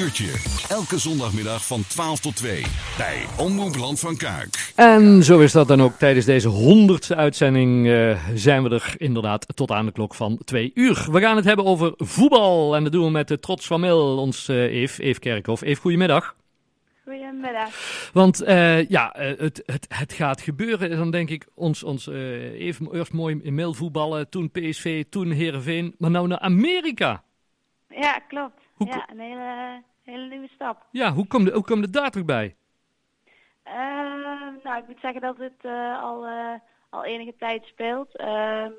uurtje. Elke zondagmiddag van 12 tot 2 bij Omroep Land van Kuik. En zo is dat dan ook. Tijdens deze honderdste uitzending uh, zijn we er inderdaad tot aan de klok van 2 uur. We gaan het hebben over voetbal. En dat doen we met de trots van Mil, ons uh, Eve, Eve Kerkhoff. Eve, goedemiddag. Goedemiddag. Want uh, ja, het, het, het gaat gebeuren. Dan denk ik, ons, ons uh, even eerst mooi in mail voetballen, toen PSV, toen Heerenveen, maar nou naar Amerika. Ja, klopt. Hoe ja, een hele, hele nieuwe stap. Ja, hoe komt hoe kom je daar terug bij? nou, ik moet zeggen dat het al, al enige tijd speelt. Ehm,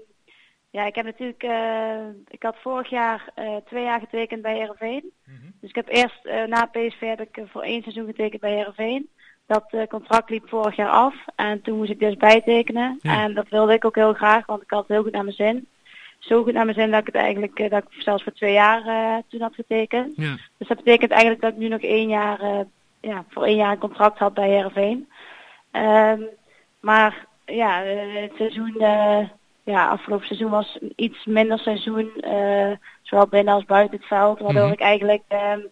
ja, ik heb natuurlijk, uh, ik had vorig jaar twee jaar getekend bij Heerenveen. Mm -hmm. Dus ik heb eerst na PSV heb ik voor één seizoen getekend bij Heerenveen. Dat contract liep vorig jaar af en toen moest ik dus bijtekenen. Ja. En dat wilde ik ook heel graag, want ik had het heel goed naar mijn zin. Zo goed naar mijn zin dat ik het eigenlijk, dat ik zelfs voor twee jaar toen had getekend. Ja. Dus dat betekent eigenlijk dat ik nu nog één jaar, ja, voor één jaar een contract had bij Heerenveen. Um, maar ja, het seizoen ja, afgelopen seizoen was iets minder seizoen, zowel binnen als buiten het veld, waardoor mm -hmm. ik eigenlijk um,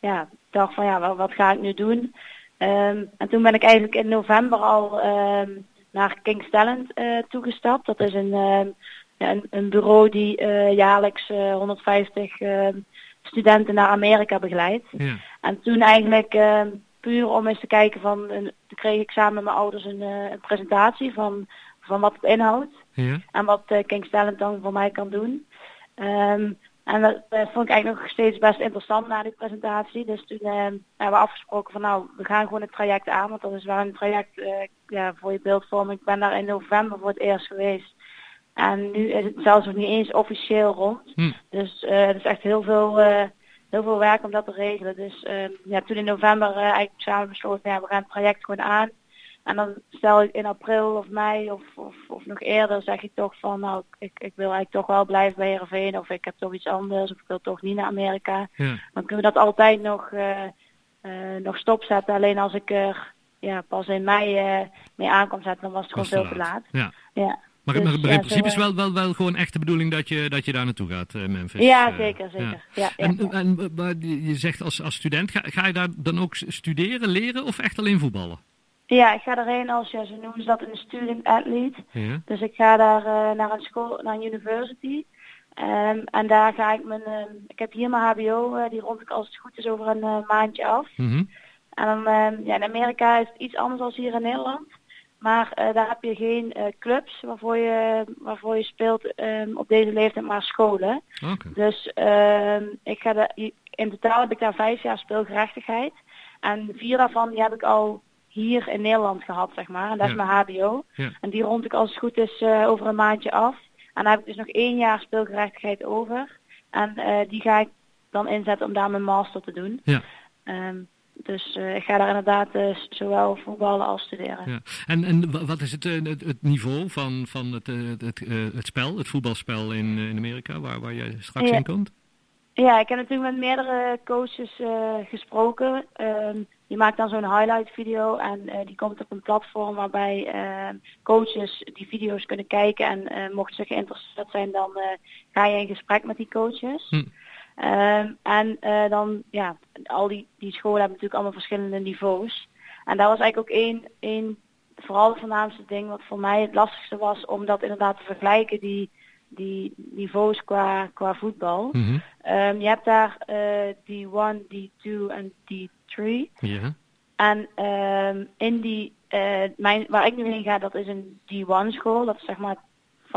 ja, dacht van ja, wat, wat ga ik nu doen? Um, en toen ben ik eigenlijk in november al naar King's Talent uh, toegestapt. Dat is een, ja, een, een, bureau die uh, jaarlijks 150 studenten naar Amerika begeleidt. Ja. En toen eigenlijk puur om eens te kijken van, toen kreeg ik samen met mijn ouders een, een presentatie van, van wat het inhoudt. Ja. En wat uh, King's Talent dan voor mij kan doen. Um, en dat uh, vond ik eigenlijk nog steeds best interessant na die presentatie. Dus toen uh, hebben we afgesproken van nou, we gaan gewoon het traject aan. Want dat is wel een traject ja, voor je beeldvorming. Ik ben daar in november voor het eerst geweest. En nu is het zelfs nog niet eens officieel rond. Hm. Dus het is echt heel veel, heel veel werk om dat te regelen. Dus ehm, ja, toen in november eigenlijk samen besloten, ja, we gaan het traject gewoon aan. En dan stel ik in april of mei of, of, of nog eerder zeg ik toch van nou ik, ik wil eigenlijk toch wel blijven bij Heerenveen of ik heb toch iets anders of ik wil toch niet naar Amerika. Ja. Dan kunnen we dat altijd nog, uh, uh, nog stopzetten. Alleen als ik er ja, pas in mei uh, mee aan kan zetten dan was het gewoon veel te laat. Ja. ja. Maar, Dus, maar in principe is wel, wel, wel gewoon echt de bedoeling dat je, dat je daar naartoe gaat, uh, Memphis. Ja, zeker, zeker. ja. En, maar je zegt als, als student, ga, ga je daar dan ook studeren, leren of echt alleen voetballen? Ja, ik ga erheen als, ja, ze noemen ze dat een student athlete. Ja. Dus ik ga daar uh, naar een school, naar een university. Um, en daar ga ik mijn, uh, ik heb hier mijn HBO, uh, die rond ik als het goed is over een maandje af. Mhm. En dan, uh, ja, in Amerika is het iets anders dan hier in Nederland. Maar uh, daar heb je geen uh, clubs waarvoor je, waarvoor je speelt um, op deze leeftijd, maar scholen. Dus uh, ik ga de, in totaal heb ik daar vijf jaar speelgerechtigheid. En vier daarvan die heb ik al hier in Nederland gehad, zeg maar. En dat Ja. is mijn HBO. Ja. En die rond ik als het goed is uh, over een maandje af. En dan heb ik dus nog één jaar speelgerechtigheid over. En die ga ik dan inzetten om daar mijn master te doen. Ja. Um, dus uh, ik ga daar inderdaad uh, zowel voetballen als studeren. Ja. En, en wa- wat is het, eh, het, het niveau van, van het, eh, het, het, eh, het spel, het voetbalspel in, eh, in Amerika, waar, waar jij straks Ja. in komt? Ja, ik heb natuurlijk met meerdere coaches uh, gesproken. Um, die maakt dan zo'n highlight video en uh, die komt op een platform waarbij uh, coaches die video's kunnen kijken. En mochten ze geïnteresseerd zijn, dan ga je in gesprek met die coaches. Hm. Um, en uh, dan, ja, al die, die scholen hebben natuurlijk allemaal verschillende niveaus. En daar was eigenlijk ook één, één, vooral het voornaamste ding wat voor mij het lastigste was om dat inderdaad te vergelijken, die, die niveaus qua, qua voetbal. Mhm. Um, je hebt daar uh, D1, D2 en D3. Ja. En um, in die, uh, mijn, waar ik nu heen ga, dat is een D1 school. Dat is zeg maar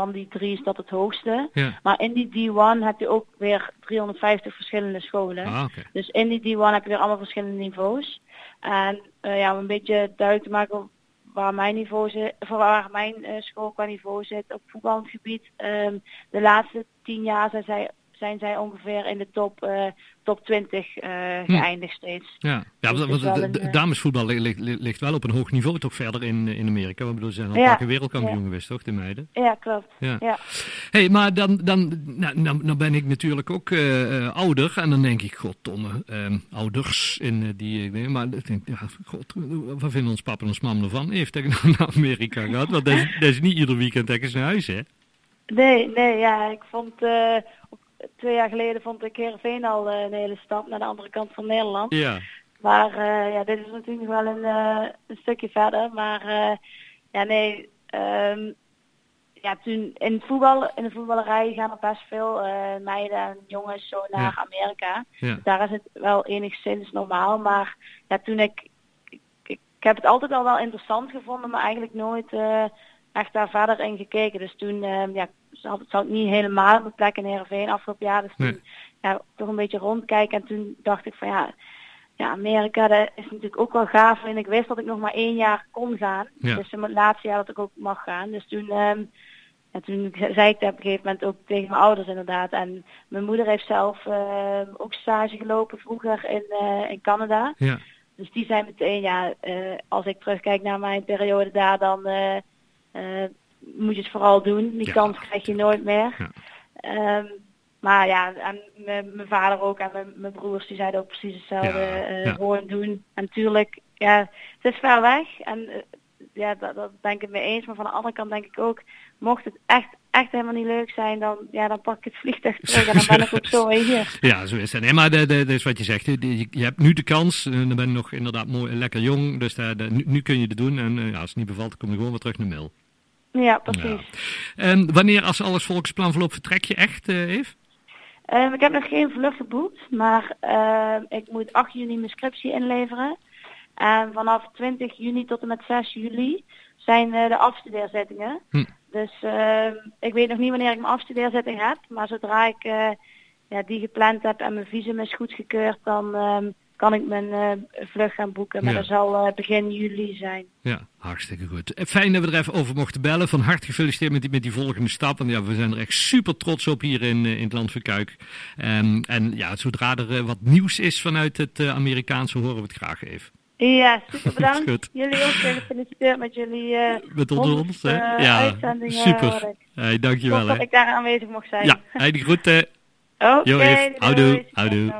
van die drie is dat het hoogste. Ja. Maar in die D1 heb je ook weer 350 verschillende scholen. Ah. Dus in die D1 heb je weer allemaal verschillende niveaus. En uh, ja, om een beetje duidelijk te maken waar mijn niveau zit, voor waar mijn uh, school qua niveau zit op voetbalgebied. Um, de laatste tien jaar zijn zij, zijn zij ongeveer in de top, uh, top 20 uh, Hm. geëindigd steeds. Ja, ja Dus want, want een, eh, damesvoetbal li- li- li- ligt wel op een hoog niveau toch verder in, in Amerika. Ik bedoel, ze zijn al een Ja, keer wereldkampioen ja. geweest, toch, de meiden? Ja, klopt. Ja. Ja. hey, maar dan, dan nou, nou, nou ben ik natuurlijk ook eh, eh, ouder. En dan denk ik, goddomme, ehm ouders in eh, die... ik weet- Maar ik denk, ja, god, wat vinden ons papa en ons mam ervan? Heeft hij naar Amerika gehad? Want dat is, dat is niet ieder weekend ergens naar huis, hè? Nee, nee, ja, ik vond, uh, op, twee jaar geleden vond ik Heerenveen al een hele stap naar de andere kant van Nederland. Ja. Maar ja, dit is natuurlijk wel een, een stukje verder. Maar ja, nee, um, ja, toen in het voetbal, in de voetballerij gaan er best veel meiden en jongens zo naar Amerika. Ja. Daar is het wel enigszins normaal. Maar ja, toen ik, ik, ik, heb het altijd al wel interessant gevonden, maar eigenlijk nooit echt daar verder in gekeken. Dus toen uh, ja, zat, zat niet helemaal op mijn plek in Heerenveen afgelopen jaar. Dus toen ja, toch een beetje rondkijken. En toen dacht ik van ja, ja, Amerika dat is natuurlijk ook wel gaaf. En ik wist dat ik nog maar één jaar kon gaan. Ja. Dus in het laatste jaar dat ik ook mag gaan. Dus toen, ehm, ja, toen zei ik dat op een gegeven moment ook tegen mijn ouders inderdaad. En mijn moeder heeft zelf ehm, ook stage gelopen vroeger in, eh, in Canada. Ja. Dus die zijn meteen, ja, eh, als ik terugkijk naar mijn periode daar, dan eh, moet je het vooral doen. Die Ja. kans krijg je nooit meer. Ja. Ehm, maar ja, en mijn vader ook en mijn, broers die zeiden ook precies hetzelfde. Ja. Gewoon doen. En natuurlijk, ja, het is ver weg. En eh, ja, dat, dat ben ik het mee eens. Maar van de andere kant denk ik ook, mocht het echt, echt helemaal niet leuk zijn, dan, ja, dan pak ik het vliegtuig terug en dan ben ik ook zo weer hier. Ja, zo is het. Nee, maar dat is wat je zegt. Je, hebt nu de kans. eh, Dan ben je nog inderdaad mooi, lekker jong. Dus nu, nu kun je het doen. En ja, als het niet bevalt, dan kom je gewoon weer terug naar mail. Ja, precies. En wanneer, als alles volgens plan verloopt, vertrek je echt, eh Eve? Ehm, ik heb nog geen vlucht geboekt, maar ehm, ik moet 8 juni mijn scriptie inleveren. En vanaf 20 juni tot en met 6 juli zijn eh, de afstudeerzittingen. Hm. Dus ehm, ik weet nog niet wanneer ik mijn afstudeerzitting heb, maar zodra ik eh, ja, die gepland heb en mijn visum is goedgekeurd, dan kan ik mijn eh, vlucht gaan boeken. Maar Ja. dat zal eh, begin juli zijn. Ja, hartstikke goed. Eh, Fijn dat we er even over mochten bellen. Van harte gefeliciteerd met die, met die volgende stap. Want ja, we zijn er echt super trots op hier in, in het land van Kuik. Ehm, en ja, zodra er eh, wat nieuws is vanuit het Amerikaanse, horen we het graag even. Ja, super bedankt. Goed. Jullie ook gefeliciteerd met jullie eh Met onder ons, hè? Ja, super. Hey, dankjewel, hè. dat ik daar aanwezig mocht zijn. Ja, hey, die groeten. Oké, Eve. doei, Houdoe, houdoe.